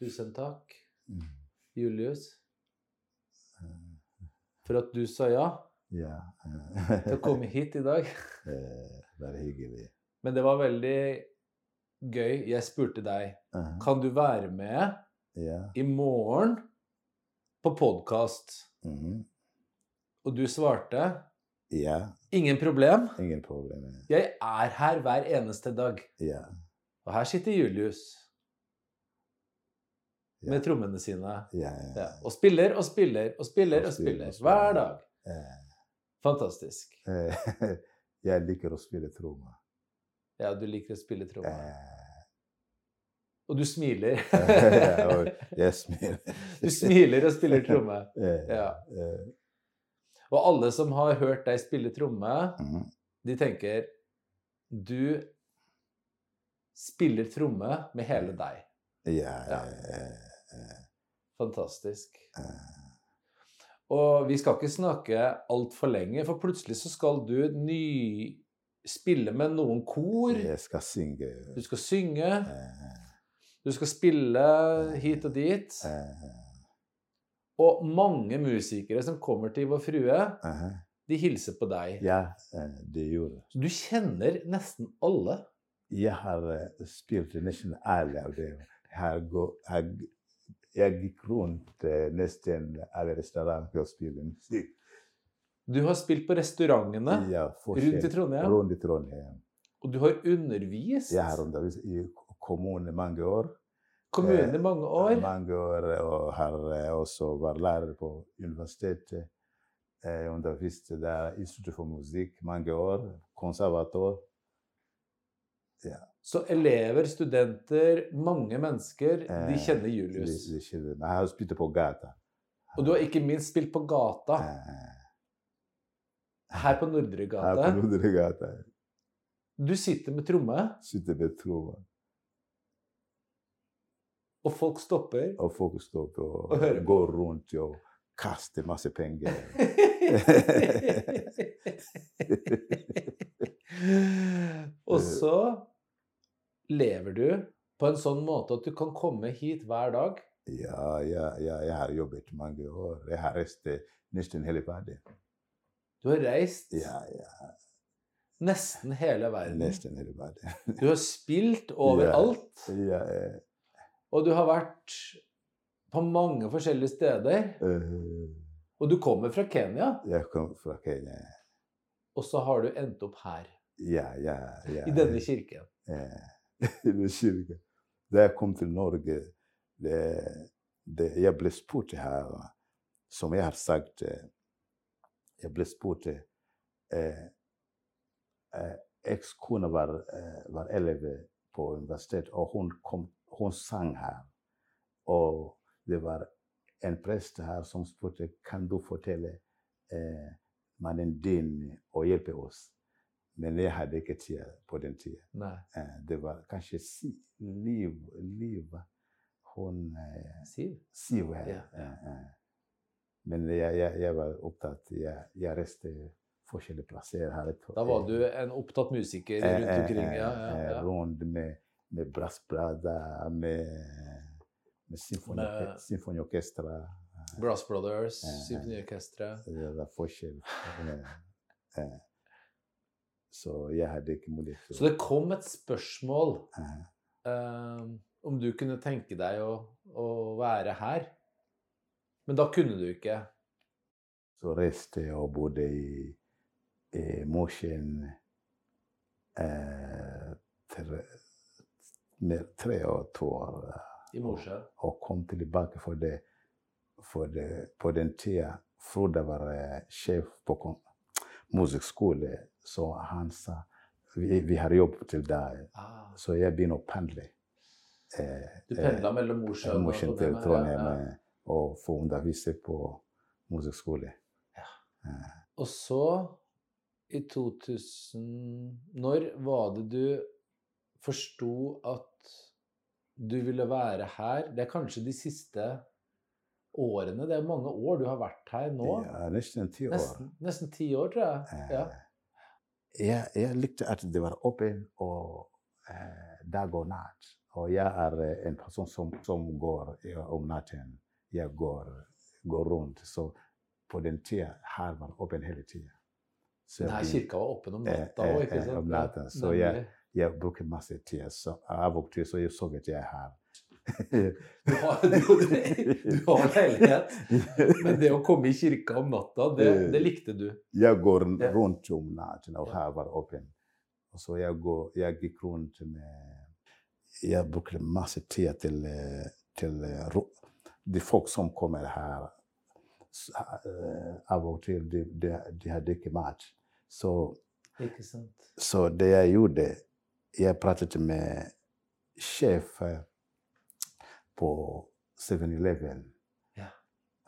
Tusen takk, Mm. Julius, Eh, for at du sa ja Ja. til å komme hit i dag. Eh, Bare hyggelig. Men det var veldig gøy. Jeg spurte deg Eh, kan du være med i morgen på podkast. Mhm. Og du svarte Ja. ingen problem. Ingen problem. ja. Jeg er her hver eneste dag. Ja. Og her sitter Julius. Med trommene sine. Ja. Ja. Og spiller og spiller og spiller og spiller hver dag. Fantastisk. Jeg liker å spille trommer. Ja, du liker å spille tromme. Eh, Og du smiler. jeg smiler. Du smiler og spiller tromme. Ja. Og alle som har hørt deg spille tromme, mhm. de tenker Du spiller tromme med hele deg. Ja. Ja. Eh, Fantastisk. eh, Og vi skal ikke snakke altfor lenge, for plutselig så skal du ny spille med noen kor. Jeg skal synge. Du skal synge. Eh, Du skal spille hit og dit. Og mange musikere som kommer til Vår Frue, de hilser på deg. Ja, det gjorde. Så du kjenner nesten alle. Jeg har spilt nesten alle av dem. Jeg, gikk rundt eh, nesten alle restauranter og spilte musikk. Du har spilt på restaurantene Ja, rundt i Trondheim, Rundt i Trondheim. og du har undervist Jeg har undervist i kommunen mange år. kommunen i mange år. Mange år og har eh, også vært lærer på universitetet. Jeg underviste der Institutt for musikk mange år. Konservator. Så elever, studenter, mange mennesker, de Eh, kjenner Julius. jeg har spilt på gata. Og du har ikke minst spilt på gata, Eh, her på Her på Nordre gate. Du sitter med tromme, Sitter med tromme. og folk stopper. Og folk stopper Og og går rundt og kaster masse penger. og så lever du på en sånn måte at du kan komme hit hver dag. Ja, ja, ja, jeg har jobbet mange år. Jeg har reist eh, nesten hele verden. Du har reist Ja, ja, nesten hele verden. nesten hele verden. Du har spilt overalt. Ja, ja, Og du har vært på mange forskjellige steder. eh, Og du kommer fra Kenya, jeg kommer fra Kenya. og så har du endt opp her. Ja, ja, ja. I denne kirken. Eh, I den kirken. Da jeg kom til Norge, det, det, jeg ble spurt her, som jeg har sagt eh, Jeg ble spurt eh, eh, Ekskona var, eh, var elev på universitetet, og hun, kom, hun sang her. Og det var en prest her som spurte kan du fortelle eh, mannen din og hjelpe oss. Men jeg hadde ikke tid på den tida. Eh, det var kanskje si, Liv, Liv Hun eh, Siv? Siv her. Ja. Men jeg, jeg, jeg var opptatt Jeg, jeg reiste forskjellige plasser her. Da var du en opptatt musiker Eh, rundt omkring. Ja, ja, ja. Rundt med, med brassbrader, med, med symfoni- symfoniorkestra. Brass Brothers. Symfoniorkesteret. Det var forskjell. Så jeg hadde ikke mulighet til Så det kom et spørsmål eh, om du kunne tenke deg å, å være her. Men da kunne du ikke. Så reiste jeg og bodde i, i Mosjøen eh, tre, tre og to år. eh, I Mosjøen. Og kom tilbake for det, for det på den tida Frode var eh, sjef på musikkskole, så han sa vi, vi har jobb til deg. Ah, Så jeg begynner å pendle. Eh, du pendla mellom Mosjøen og Trondheim, ja. eh, og få undervise på musikkskole. Ja. Eh, Og så, i 2000 Når var det du forsto at du ville være her? Det er kanskje de siste årene. Det er mange år du har vært her nå. Ja, nesten ti år. Nesten, nesten ti år, tror jeg. Eh, Ja. Jeg, jeg likte at det var åpent og eh, dag og natt. Og jeg er eh, en person som, som går om natten. Jeg går, går rundt. Så på den tida her var åpen hele tida. Denne kirka var åpen om Eh, natta eh, òg, ikke eh, sant? om Ja, natten. Så jeg- jeg bruker masse tid. Så av og til så jeg sovet jeg er her. Du har, du, du har leilighet, men det å komme i kirka om natta, det, Eh. det likte du. Jeg går rundt om natten, og her var åpen. Og så jeg, går, jeg gikk rundt med Jeg brukte masse tid til, til eh, de folk som kommer her. eh, Av og til de, de, de hadde ikke mat. Så, så det jeg gjorde Jeg pratet med sjef eh, på 7-Eleven Ja.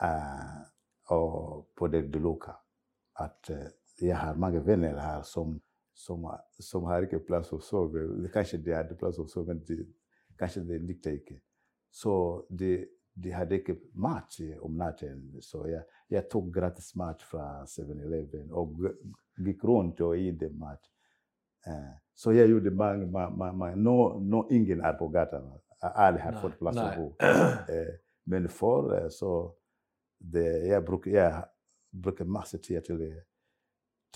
eh, og på det de luka. At eh, jeg har mange venner her som, som, har- som har ikke plass å sove. Kanskje de hadde plass å sove, men de, kanskje de likte ikke. Så de, de hadde ikke mat i- om natten. Så jeg, jeg tok gratis mat fra 7-Eleven og g- gikk rundt og gi dem mat. Eh, så jeg gjorde mange, mange, mange, mange. Nå, nå ingen er på gata. Alle har fått plass å bo. Eh, men for så det, jeg, bruker, jeg bruker masse tid til,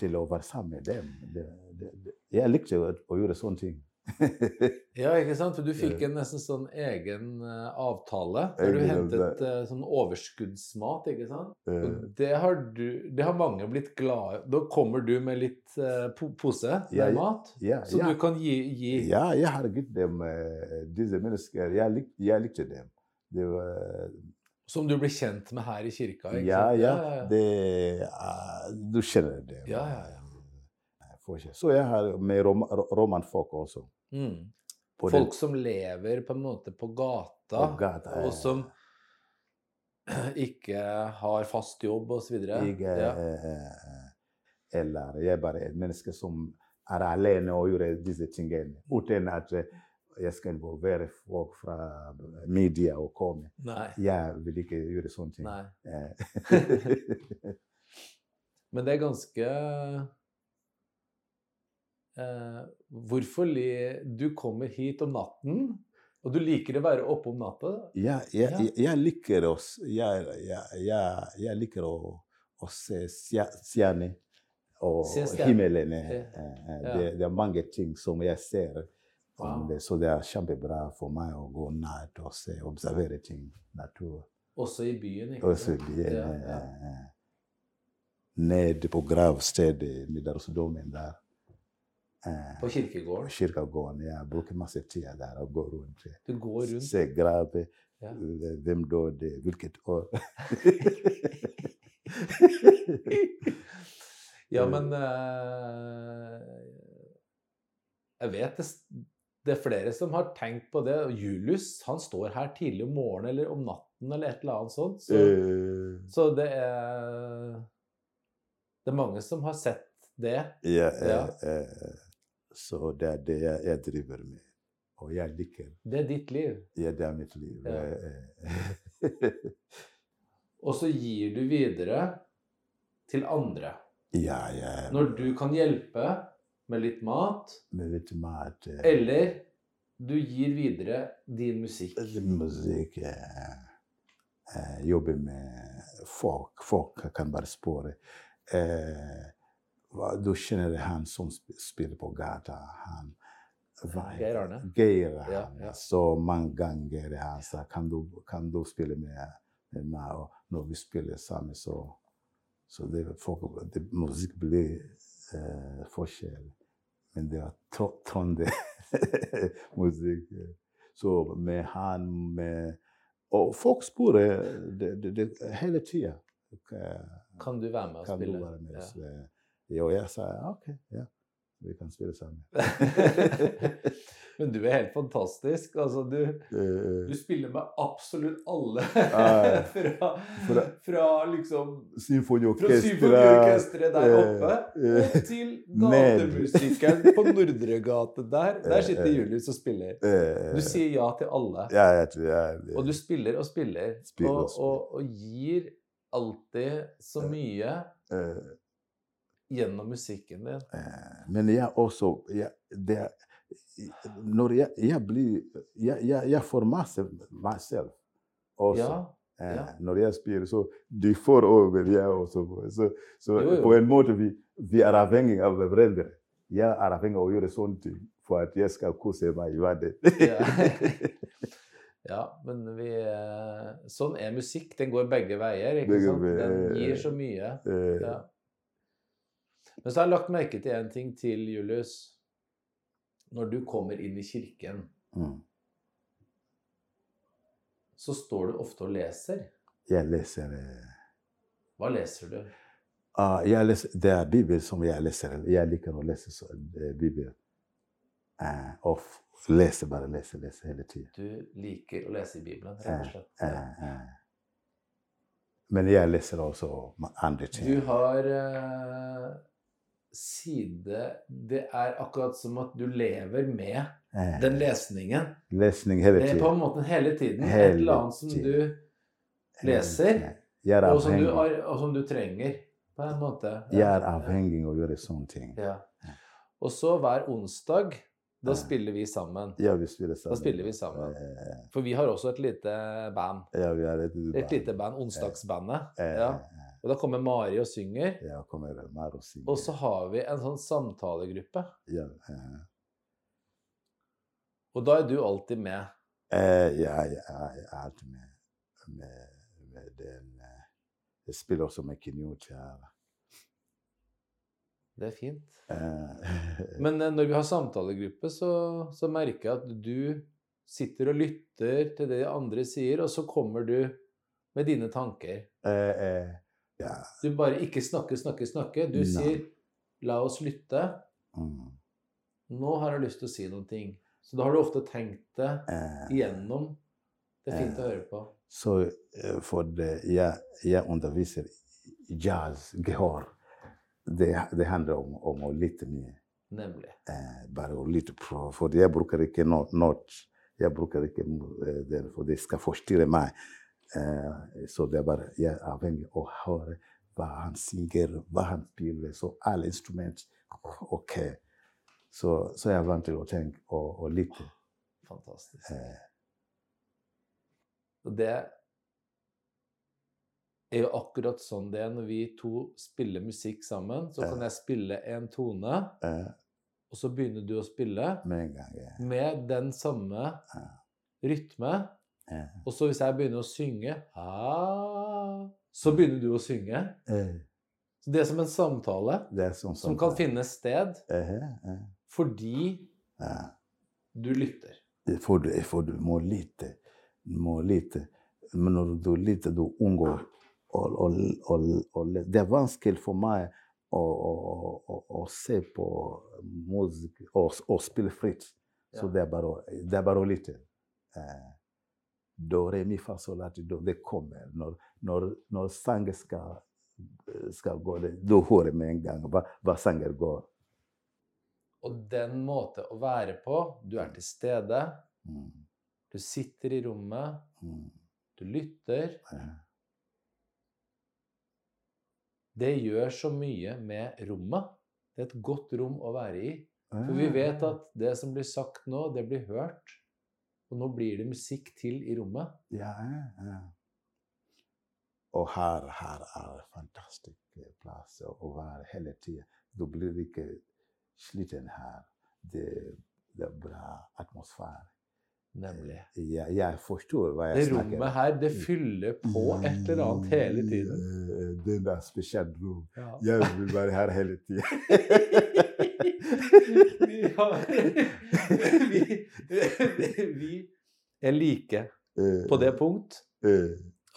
til å være sammen med dem. Det, det. Jeg likte å, å gjøre sånne ting. Ja, ikke sant? For du fikk en nesten sånn egen eh, avtale der du hentet eh, sånn overskuddsmat, ikke sant? Og det har, du, det har mange blitt glade. Da kommer du med litt eh, pose med Ja, mat, ja, så ja. du kan gi, gi ja, jeg har gitt dem disse mennesker. Jeg, lik, jeg likte dem. Var, Som du blir kjent med her i kirka, ikke ja, sant? ja, ja. Det, du kjenner dem. Ja, ja, ja. Så jeg har med rom, romanfolk også. Mm. Den- Folk som lever på en måte på gata, På gata, og som ikke har fast jobb osv. Ja. eh, eh, eller jeg er bare et menneske som er alene og gjør disse tingene. Uten at eh, jeg skal involvere folk fra media og komme. Nei. Jeg vil ikke gjøre sånne ting. Nei. Eh, Men det er ganske eh, Hvorfor li Du kommer hit om natten, og du liker å være oppe om natta? Ja, jeg, Ja. jeg, jeg liker å, jeg, jeg, jeg, jeg liker å, å se stjer- stjerner og Se himmelen. eh, Ja. eh, Det, det er mange ting som jeg ser. Wow. det, så det er kjempebra for meg å gå nært og se, observere ting. Natur. Også i byen, ikke Også i byen, Ja, eh, ja. eh, ned på gravstedet Nidarosdomen der. Eh, På kirkegården. Kirkegården. Jeg bruker masse tid der og går rundt. Du går rundt. Se graver, Ja. eh, hvem døde, hvilket år. Ja, men uh, Jeg vet det, det er flere som har tenkt på det. Julius han står her tidlig om morgenen eller om natten eller et eller annet sånt. Så, uh. så det er Det er mange som har sett det. ja, Ja. eh, eh, så det er det jeg, jeg driver med. Og jeg liker Det er ditt liv. ja, Det er mitt liv. Ja. Eh. Og så gir du videre til andre. ja, ja. Når du kan hjelpe med litt mat, Med litt mat. Ja. eller du gir videre din musikk. musikk eh, Jobbe med folk. Folk kan bare spore. Eh, du kjenner han som spiller på gata? Han, Geir? Arne. Geir Ja, Arne. ja. Så mange ganger han sa kan du, kan du spille med, med meg? Og når vi spiller sammen, så, så det, folk, det, musikk blir eh, forskjell. Men det var tro- Trønder-musikk. Så med han med Og folk spør det, det, det, hele tida. Kan du være med og Kan du spille? med? Ja. Så, og jeg sa OK, ja. Vi kan spille sammen. Men du er helt fantastisk. Altså, du, Eh, du spiller med absolutt alle. Fra, fra- liksom Symfoniorkesteret der oppe eh, og til gatemusikeren på Nordregate der. Der sitter Eh, eh. Julius og spiller. eh, Du sier ja til alle. jeg jeg, Og du spiller og spiller. Og, og og, gir alltid så mye eh, gjennom musikken din. Eh, Men jeg også jeg, det, Når jeg, jeg blir Jeg, jeg, får masse meg selv også. Ja. Eh, ja. Når jeg spiller, så de får over, jeg også. Så, så Jo, jo. på en måte vi, vi er avhengig av hverandre. Jeg er avhengig av å gjøre sånne ting for at jeg skal kose meg i verden. Ja. Ja, men vi eh, Sånn er musikk. Den går begge veier. ikke sant? Den gir så mye. Ja. Men så har jeg lagt merke til en ting til, Julius. Når du kommer inn i kirken, mm. så står du ofte og leser. Jeg leser eh, Hva leser du? Uh, jeg leser, Det er Bibelen som jeg leser. Jeg liker å lese så, eh, Bibelen. Eh, og lese, bare lese, lese hele tiden. Du liker å lese i Bibelen, rett og slett. Uh, eh. Men jeg leser også andre ting. Du har side Det er akkurat som at du lever med Eh, den lesningen. lesning hele Det er tiden. på en måte hele tiden et eller annet som du leser, er og som du, har, og som du trenger, på en måte. jeg er avhengig av å gjøre sånne ting. Ja. Og så hver onsdag, da spiller vi sammen. Ja, vi spiller sammen. spiller vi sammen. Eh, For vi har også et lite band. Ja, vi har et, Et lite band, Onsdagsbandet. Eh, Ja. Og da kommer Mari og synger. Ja, kommer Mari og synger. Og så har vi en sånn samtalegruppe. ja, eh, Og da er du alltid med. eh, ja, jeg er alltid med, med, med den eh, Jeg spiller også med Kinut her. Det er fint. Eh, Men eh, når vi har samtalegruppe, så, så merker jeg at du sitter og lytter til det de andre sier, og så kommer du med dine tanker. eh, eh, ja. Du bare ikke snakke, snakke, snakke. Du Nei. sier 'la oss lytte'. Mm, Nå har jeg lyst til å si noen ting. Så da har du ofte tenkt det eh, igjennom. Det er fint å Eh. høre på. Så eh, for det, jeg, jeg underviser jazz, gehør. Det, det handler om, om å lytte mye. Nemlig. Eh, bare å lytte på. For jeg bruker ikke not. not. Jeg bruker ikke det, for det skal forstyrre meg. Eh, så det er bare jeg er avhengig av å høre hva han synger, hva han spiller. Så alle instrument OK. Så, så jeg er vant til å tenke og, og lytte. Fantastisk. Eh, det er jo akkurat sånn det er når vi to spiller musikk sammen. Så kan eh. jeg spille en tone, eh, og så begynner du å spille med en gang. ja. med den samme Ja. rytme. Og så hvis jeg begynner å synge ah, Så begynner du å synge. Så det er som en samtale det sånn som kan finne sted fordi du lytter. For du, for du må lytte. Må lytte. Men når du lytter, du unngår å, Det er vanskelig for meg å, å, å, se på musikk og, spille fritt. Så det er bare, det er bare å lytte. Eh, do, re, mi, fa, sol, la, ti, do. Det kommer. Når, når, når sangen skal, skal gå, du hører med en gang hva, hva sangen går. Og den måte å være på Du er til stede, Mm, du sitter i rommet, mm, du lytter. Ja. Det gjør så mye med rommet. Det er et godt rom å være i. For vi vet at det som blir sagt nå, det blir hørt. Og nå blir det musikk til i rommet. Ja, ja. Og her, her er fantastisk plass å å være hele tida. Du blir ikke sliten her. Det, det er bra atmosfære. Nemlig. Jeg, jeg forstår hva Det snakker om. Det rommet her, det fyller på et eller annet hele tiden. Mm, Det er et spesielt rom. Ja. Jeg vil være her hele tida. vi, har, vi, vi er like på det punkt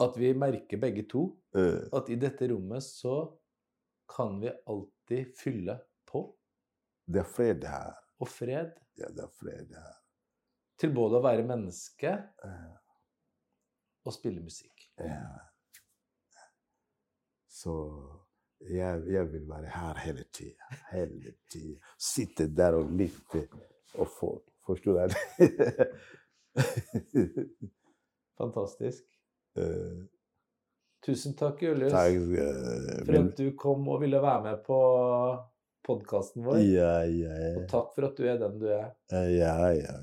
at vi merker begge to at i dette rommet så kan vi alltid fylle på. Det er fred her. Og fred Ja, det er fred her. Til både å være menneske og spille musikk. Ja. Så jeg, jeg vil være her hele tida. Hele tida. Sitte der og lytte og få Forstår du? Fantastisk. Eh, Tusen takk, Julius, eh, for at du kom og ville være med på podkasten vår. Ja, ja, Og takk for at du er den du er. ja. ja, ja.